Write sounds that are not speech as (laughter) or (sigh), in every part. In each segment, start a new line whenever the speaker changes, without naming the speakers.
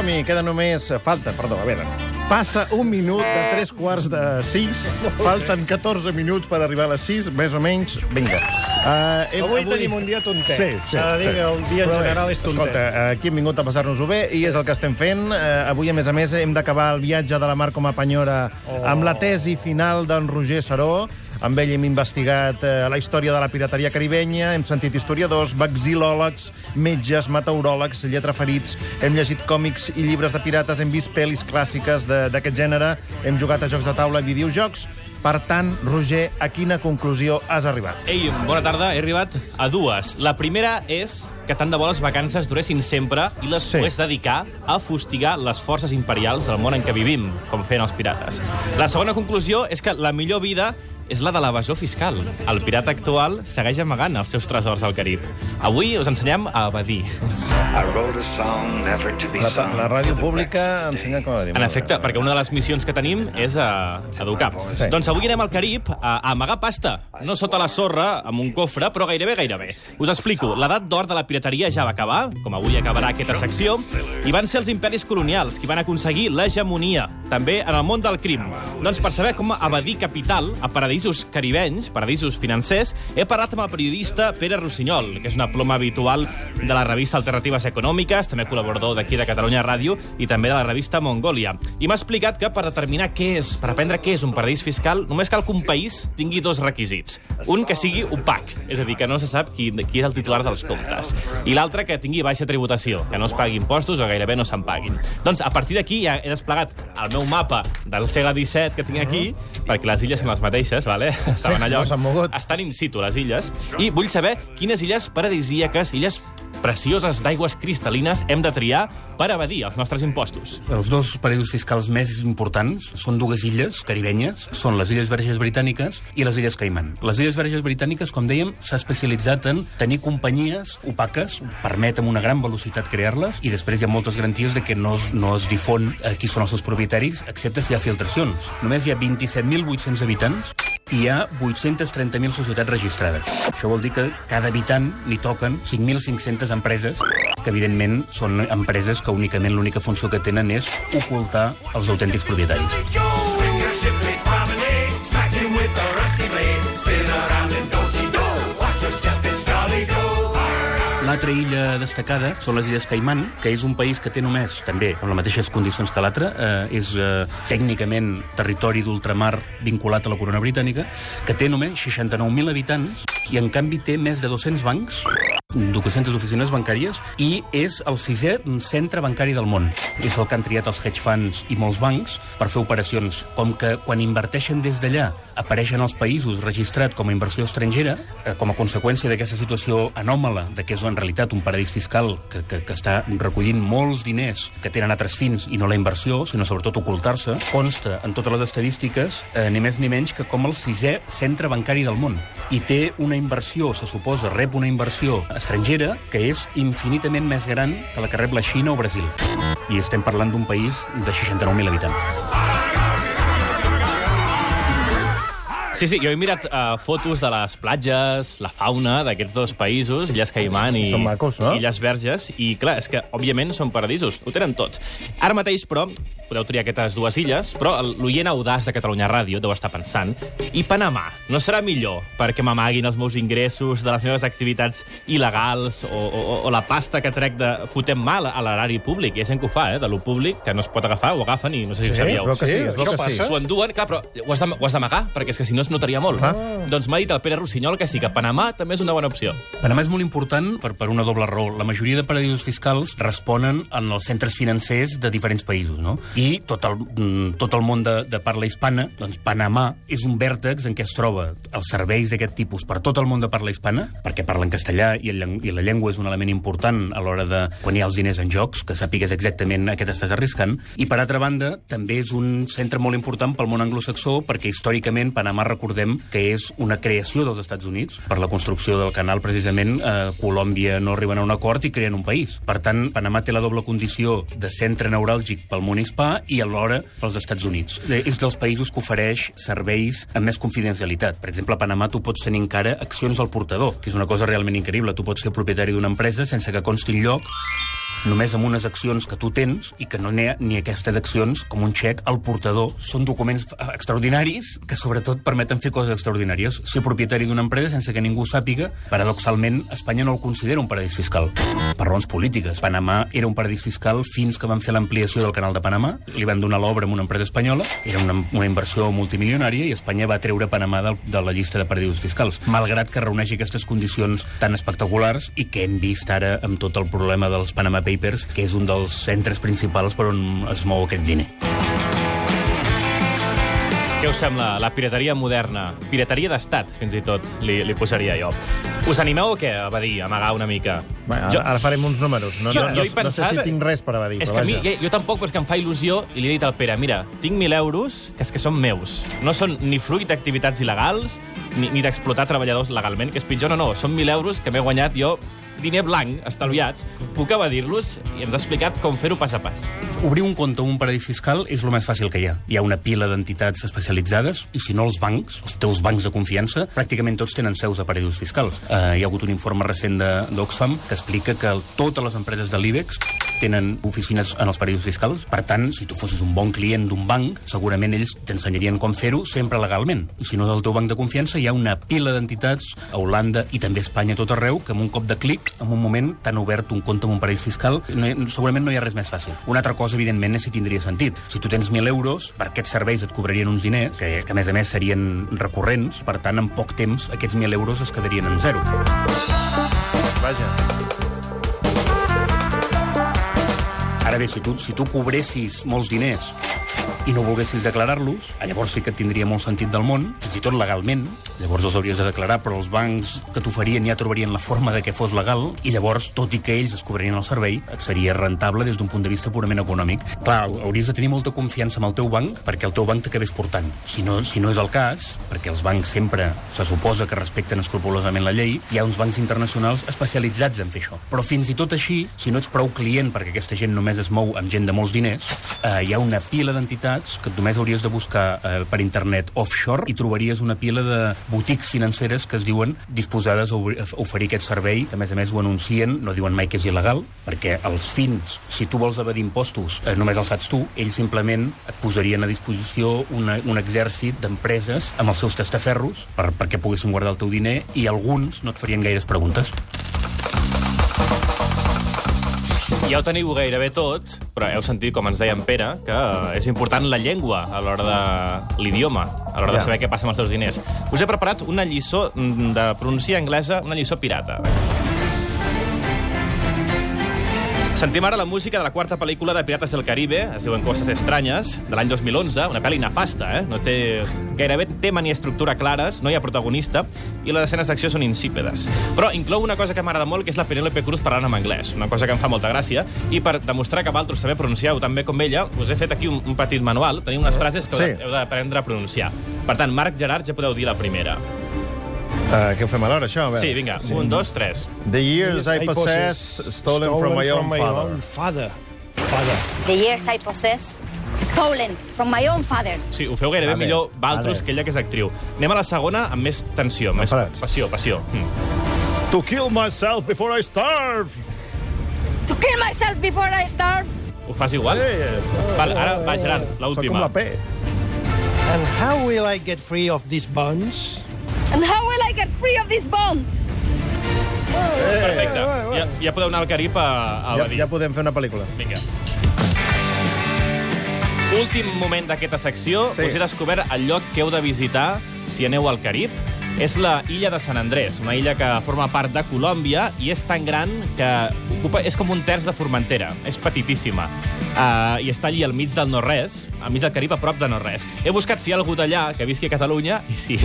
Som-hi, queda només... Falta, perdó, a veure. Passa un minut de tres quarts de sis. Falten 14 minuts per arribar a les 6, més o menys. Vinga. Uh, hem,
Avui tenim un dia tontet.
Sí, sí.
S'ha de dir
sí.
que el dia en
Però bé,
general és tontet.
Escolta, aquí hem vingut a passar-nos-ho bé i és el que estem fent. Uh, avui, a més a més, hem d'acabar el viatge de la Mar com a penyora
Oh.
amb la tesi final d'en Roger Saró. Amb ell hem investigat eh, la història de la pirateria caribenya, hem sentit historiadors, vexilòlegs, metges, meteoròlegs, lletraferits, hem llegit còmics i llibres de pirates, hem vist pel·lis clàssiques d'aquest gènere, hem jugat a jocs de taula i videojocs. Per tant, Roger, a quina conclusió has arribat?
Ei, bona tarda. He arribat a dues. La primera és que tant de bo les vacances duressin sempre i les
sí.
pogués dedicar a fustigar les forces imperials del món en què vivim, com feien els pirates. La segona conclusió és que la millor vida és la de l'evasor fiscal. El pirata actual segueix amagant els seus tresors al Carib. Avui us ensenyem a evadir.
I wrote a song never to be
La, la ràdio pública ensenya com a dir.
En efecte, perquè una de les missions que tenim és a educar.
Sí.
Doncs avui anem al Carib a, a amagar pasta. No sota la sorra, amb un cofre, però gairebé, gairebé. Us explico. L'edat d'or de la pirateria ja va acabar, com avui acabarà aquesta secció, i van ser els imperis colonials qui van aconseguir l'hegemonia, també en el món del crim. Doncs per saber com evadir capital a paradisos caribenys, paradisos financers, he parlat amb el periodista Pere Rossinyol, que és una ploma habitual de la revista Alternatives Econòmiques, també col·laborador d'aquí de Catalunya Ràdio i també de la revista Mongòlia. I m'ha explicat que per determinar què és, per aprendre què és un paradís fiscal, només cal que un país tingui dos requisits. Un, que sigui opac, és a dir, que no se sap qui, qui és el titular dels comptes. I l'altre, que tingui baixa tributació, que no es pagui impostos o gairebé no se'n paguin. Doncs a partir d'aquí ja he desplegat el meu mapa del segle XVII que tinc aquí, perquè les illes són les mateixes, vale? (laughs) estaven allò.
no s'han mogut.
Estan in situ, les illes. I vull saber quines illes paradisíaques, illes precioses d'aigües cristal·lines hem de triar per evadir els nostres impostos.
Els dos paradisos fiscals més importants són dues illes caribenyes, són les Illes Verges Britàniques i les Illes Caiman. Les Illes Verges Britàniques, com dèiem, s'ha especialitzat en tenir companyies opaques, permet amb una gran velocitat crear-les, i després hi ha moltes garanties de que no, es- no es difon eh, qui són els seus propietaris, excepte si hi ha filtracions. Només hi ha 27.800 habitants i hi ha 830.000 societats registrades. Això vol dir que cada habitant li toquen 5.500 empreses, que evidentment són empreses que únicament l'única funció que tenen és ocultar els autèntics propietaris. L'altra illa destacada són les Illes Caiman, que és un país que té només, també amb les mateixes condicions que l'altre, eh, és eh, tècnicament territori d'ultramar vinculat a la corona britànica, que té només 69.000 habitants i en canvi té més de 200 bancs 200 oficines bancàries i és el sisè centre bancari del món. És el que han triat els hedge funds i molts bancs per fer operacions. Com que quan inverteixen des d'allà apareixen als països registrat com a inversió estrangera, eh, com a conseqüència d'aquesta situació anòmala, de que és en realitat un paradís fiscal que, que, que està recollint molts diners que tenen altres fins i no la inversió, sinó sobretot ocultar-se, consta en totes les estadístiques eh, ni més ni menys que com el sisè centre bancari del món. I té una inversió, se suposa, rep una inversió estrangera que és infinitament més gran que la que rep la Xina o Brasil. I estem parlant d'un país de 69.000 habitants.
Sí, sí, jo he mirat uh, fotos de les platges, la fauna d'aquests dos països, Illes Caimán i
Són macos, no?
Illes Verges, i clar, és que, òbviament, són paradisos. Ho tenen tots. Ara mateix, però, podeu triar aquestes dues illes, però l'oient audaç de Catalunya Ràdio deu estar pensant i Panamà no serà millor perquè m'amaguin els meus ingressos de les meves activitats il·legals o, o, o la pasta que trec de fotem mal a l'erari públic. Hi ha gent que ho fa, eh, de lo públic, que no es pot agafar, ho agafen i no sé si ho
Sí,
sabíeu.
es veu que sí,
això
que sí.
passa.
S'ho enduen, clar, però ho ho has d'amagar, perquè és que si no es notaria molt.
Ah.
Doncs m'ha dit el Pere Rossinyol que sí, que Panamà també és una bona opció.
Panamà és molt important per, per una doble raó. La majoria de paradisos fiscals responen en els centres financers de diferents països, no? I tot el, mm, tot el món de, de parla hispana, doncs Panamà és un vèrtex en què es troba els serveis d'aquest tipus per tot el món de parla hispana, perquè parlen castellà i, el, i la llengua és un element important a l'hora de quan hi ha els diners en jocs, que sàpigues exactament a què t'estàs arriscant. I, per altra banda, també és un centre molt important pel món anglosaxó, perquè històricament Panamà recordem que és una creació dels Estats Units per la construcció del canal, precisament, eh, Colòmbia no arriben a un acord i creen un país. Per tant, Panamà té la doble condició de centre neuràlgic pel món hispà i alhora pels Estats Units. Eh, És dels països que ofereix serveis amb més confidencialitat. Per exemple, a Panamà tu pots tenir encara accions al portador, que és una cosa realment increïble. Tu pots ser propietari d'una empresa sense que consti lloc només amb unes accions que tu tens i que no n'hi ha ni aquestes accions com un xec al portador. Són documents eh, extraordinaris que sobretot permeten fer coses extraordinàries. Ser propietari d'una empresa sense que ningú sàpiga, paradoxalment, Espanya no el considera un paradís fiscal. Per raons polítiques. Panamà era un paradís fiscal fins que van fer l'ampliació del canal de Panamà, li van donar l'obra a una empresa espanyola, era una, una inversió multimilionària i Espanya va treure Panamà del, de la llista de paradisos fiscals, malgrat que reuneixi aquestes condicions tan espectaculars i que hem vist ara amb tot el problema dels Papers, que és un dels centres principals per on es mou aquest diner.
Què us sembla? La pirateria moderna. Pirateria d'estat, fins i tot, li, li posaria jo. Us animeu o què, a dir, a amagar una mica?
Bueno, ara, ara farem uns números. No,
Jo-
no,
jo
no,
hi pensava-
no sé si tinc res per evadir,
És
però
que a mi, jo, jo tampoc, però és que em fa il·lusió, i li he dit al Pere, mira, tinc 1.000 euros, que és que són meus. No són ni fruit d'activitats il·legals, ni, ni d'explotar treballadors legalment, que és pitjor, no, no, són 1.000 euros que m'he guanyat jo diner blanc, estalviats, puc evadir-los i ens ha explicat com fer-ho pas a pas.
Obrir un compte en un paradís fiscal és el més fàcil que hi ha. Hi ha una pila d'entitats especialitzades i, si no, els bancs, els teus bancs de confiança, pràcticament tots tenen seus a paradisos fiscals. Uh, hi ha hagut un informe recent d'Oxfam que explica que totes les empreses de l'IBEX tenen oficines en els paradisos fiscals. Per tant, si tu fossis un bon client d'un banc, segurament ells t'ensenyarien com fer-ho sempre legalment. I si no del teu banc de confiança, hi ha una pila d'entitats a Holanda i també a Espanya tot arreu que amb un cop de clic, en un moment, t'han obert un compte en un paradís fiscal. No, hi- segurament no hi ha res més fàcil. Una altra cosa, evidentment, és si tindria sentit. Si tu tens 1.000 euros, per aquests serveis et cobrarien uns diners, que, que a més a més serien recurrents, per tant, en poc temps aquests 1.000 euros es quedarien en zero.
Vaja.
Ara bé, si tu, si tu cobressis molts diners i no volguessis declarar-los, llavors sí que tindria molt sentit del món, fins i tot legalment, llavors els hauries de declarar, però els bancs que t'oferien ja trobarien la forma de que fos legal, i llavors, tot i que ells es cobrarien el servei, et seria rentable des d'un punt de vista purament econòmic. Clar, hauries de tenir molta confiança en el teu banc perquè el teu banc t'acabés portant. Si no, si no és el cas, perquè els bancs sempre se suposa que respecten escrupolosament la llei, hi ha uns bancs internacionals especialitzats en fer això. Però fins i tot així, si no ets prou client perquè aquesta gent només es mou amb gent de molts diners, eh, hi ha una pila d'entitats que només hauries de buscar eh, per internet offshore i trobaries una pila de botics financeres que es diuen disposades a oferir aquest servei, a més a més ho anuncien, no diuen mai que és il·legal, perquè els fins, si tu vols evadir impostos, eh, només els saps tu, ells simplement et posarien a disposició una, un exèrcit d'empreses amb els seus testaferros per, perquè poguessin guardar el teu diner i alguns no et farien gaires preguntes.
Ja ho teniu gairebé tot, però heu sentit, com ens deia en Pere, que és important la llengua a l'hora de l'idioma, a l'hora de
Ja.
saber què passa amb els teus diners. Us he preparat una lliçó mm, de pronunciar anglesa, una lliçó pirata. Sentim ara la música de la quarta pel·lícula de Pirates del Caribe, es diuen Coses Estranyes, de l'any 2011, una pel·li nefasta, eh? No té gairebé tema ni estructura clares, no hi ha protagonista, i les escenes d'acció són insípides. Però inclou una cosa que m'agrada molt, que és la Penélope Cruz parlant en anglès, una cosa que em fa molta gràcia, i per demostrar que vosaltres també pronuncieu tan bé com ella, us he fet aquí un, un petit manual, tenim unes frases que
sí.
heu d'aprendre a pronunciar. Per tant, Marc Gerard, ja podeu dir la primera.
Uh, què ho fem alhora, això? A veure.
Sí, vinga, un, dos, tres.
The years I possess, stolen from my own father.
father. Father.
The years I possess, stolen from my own father.
Sí, ho feu gairebé
Vale,
millor Valtros
vale.
que ella, que és actriu. Anem a la segona amb més tensió, més
Enfadats.
passió, passió. Mm.
To kill myself before I starve.
To kill myself before I starve.
Ho fas igual?
Eh,
Val, ara va, Gerard,
Soc com
l'última.
la P.
And how will I get free of these bonds?
And how will I get free of this bond?
Perfecte. Ja, ja podeu anar al Carib a, a
Ja, ja podem fer una pel·lícula.
Vinga. Últim moment d'aquesta secció.
Sí.
Sí. Us he descobert el lloc que heu de visitar si aneu al Carib. És la illa de Sant Andrés, una illa que forma part de Colòmbia i és tan gran que ocupa, és com un terç de Formentera. És petitíssima. Uh, I està allí al mig del no-res, al mig del Carib, a prop de no-res. He buscat si hi ha algú d'allà que visqui a Catalunya i sí.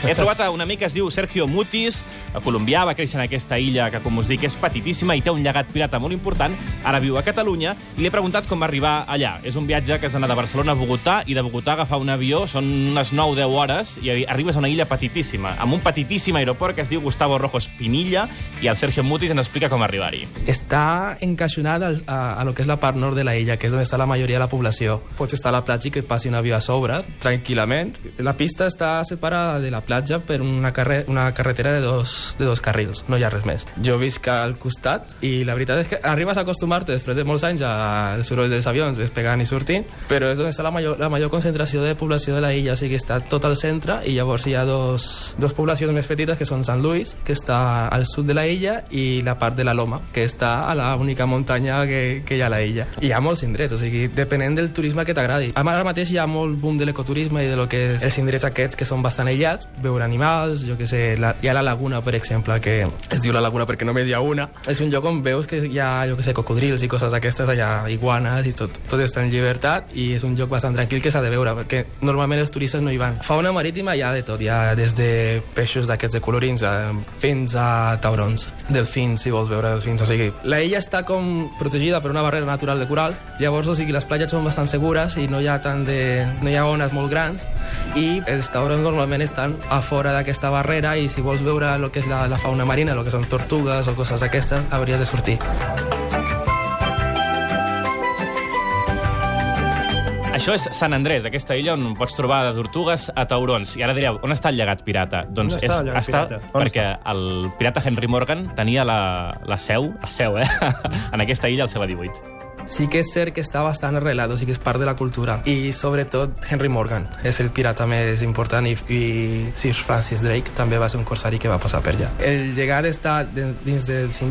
He trobat un amic que es diu Sergio Mutis, colombià, va créixer en aquesta illa que, com us dic, és petitíssima i té un llegat pirata molt important. Ara viu a Catalunya i li he preguntat com va arribar allà. És un viatge que has d'anar de Barcelona a Bogotà i de Bogotà agafar un avió, són unes 9-10 hores i arribes a una illa petitíssima, amb un petitíssim aeroport que es diu Gustavo Rojo Espinilla i el Sergio Mutis ens explica com arribar-hi.
Está encaixonada a, a lo que es la part nord de la illa, que és on està la majoria de la població. Pots estar a la platja i que et passi un avió a sobre, tranquil·lament. La pista està separada de la platja per una, carre una carretera de dos, de dos carrils, no hi ha res més. Jo visc al costat i la veritat és que arribes a acostumar-te després de molts anys al soroll dels avions despegant i sortint, però és on està la major, la major concentració de població de la illa, o sigui, està tot al centre i llavors hi ha dos, dos poblacions més petites que són Sant Luis, que està al sud de la illa, i la part de la Loma, que està a la única muntanya que, que hi ha a la illa. Hi ha molts indrets, o sigui, depenent del turisme que t'agradi. Ara mateix hi ha molt boom de l'ecoturisme i de lo que és els indrets aquests que són bastant aïllats, veure animals, jo que sé, la, hi ha la laguna, per exemple, que es diu la laguna perquè només hi ha una. És un lloc on veus que hi ha, jo que sé, cocodrils i coses d'aquestes, allà iguanes i tot, tot està en llibertat i és un lloc bastant tranquil que s'ha de veure perquè normalment els turistes no hi van. Fauna marítima hi ha de tot, hi ha des de peixos d'aquests de colorins a, fins a taurons, delfins, si vols veure delfins. O sigui, la illa està com protegida per una barrera natural de coral, llavors, o sigui, les platges són bastant segures i no hi ha tant de... no hi ha ones molt grans i els taurons normalment estan a fora d'aquesta barrera i si vols veure el que és la, la fauna marina, el que són tortugues o coses d'aquestes, hauries de sortir.
Això és Sant Andrés, aquesta illa on pots trobar de tortugues a taurons. I ara direu, on està el llegat pirata? Doncs
On està el llegat
està,
pirata?
Perquè el pirata Henry Morgan tenia la, la seu, la seu, eh? (laughs) en aquesta illa al segle XVIII.
Sí que és cert que està bastant arrelat, o sigui, és part de la cultura. I sobretot Henry Morgan és el pirata més important i, i Sir Francis Drake també va ser un corsari que va passar per allà. El llegat està dins dels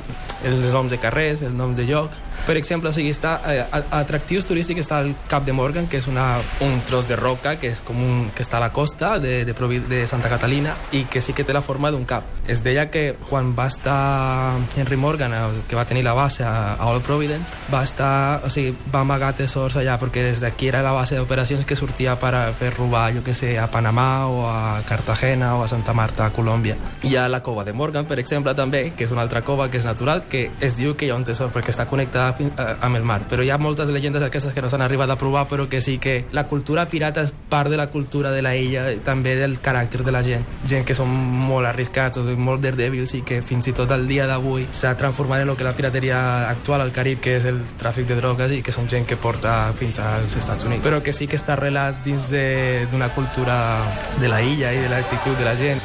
els noms de carrers, els noms de llocs. Per exemple, o sigui, està eh, atractius turístics està el Cap de Morgan, que és una, un tros de roca que, és com un, que està a la costa de, de, de Santa Catalina i que sí que té la forma d'un cap. Es deia que quan va estar Henry Morgan, eh, que va tenir la base a, a Old Providence, va estar, o sigui, va amagar tesors allà perquè des d'aquí era la base d'operacions que sortia per, a, per robar, jo que sé, a Panamà o a Cartagena o a Santa Marta, a Colòmbia. Hi ha la cova de Morgan, per exemple, també, que és una altra cova que és natural, que es diu que hi ha un tesor perquè està connectada fin, eh, amb el mar. Però hi ha moltes llegendes d'aquestes que no s'han arribat a provar, però que sí que la cultura pirata és part de la cultura de la illa també del caràcter de la gent. Gent que són molt arriscats, o sigui, molt daredevils i que fins i tot al dia d'avui s'ha transformat en el que la pirateria actual al Carib, que és el tràfic de drogues i que són gent que porta fins als Estats Units. Però que sí que està arrelat dins d'una cultura de la illa i de l'actitud de la gent.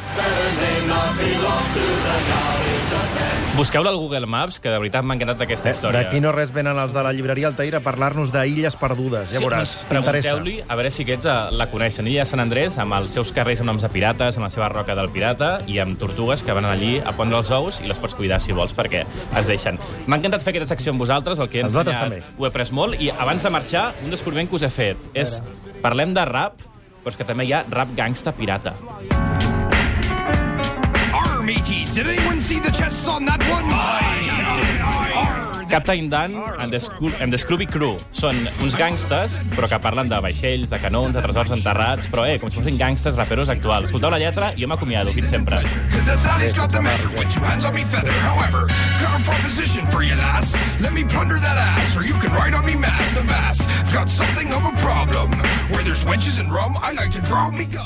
Busqueu-la al Google Maps, que de veritat m'ha encantat aquesta història.
D'aquí no res venen els de la llibreria Altair a parlar-nos d'illes perdudes. Ja veuràs,
doncs. Pregunteu-li a veure si aquests eh, la coneixen. Illa de Sant Andrés, amb els seus carrers amb noms de pirates, amb la seva roca del pirata i amb tortugues que van allí a pondre els ous i les pots cuidar si vols perquè es deixen. M'ha encantat fer aquesta secció amb vosaltres, el que he ensenyat
també.
ho he pres molt i abans de marxar, un descobriment que us he fet és, parlem de rap, però és que també hi ha rap gangsta pirata.
Arr, mateys, did anyone see the chests on that one?
Captain Dan and the, Scru and the Scrooby Crew són uns gangstes, però que parlen de vaixells, de canons, de tresors enterrats, però eh, com si fossin gangstes raperos actuals. Escolteu la lletra i jo m'acomiado. Fins sempre.
Cause that Sally's got the measure with two hands on me feather. However, got a proposition for you, lass. Let me plunder that ass, or you can ride on me mass. Avast, I've got something of a problem. Where there's wenches and rum, I like to draw me gun.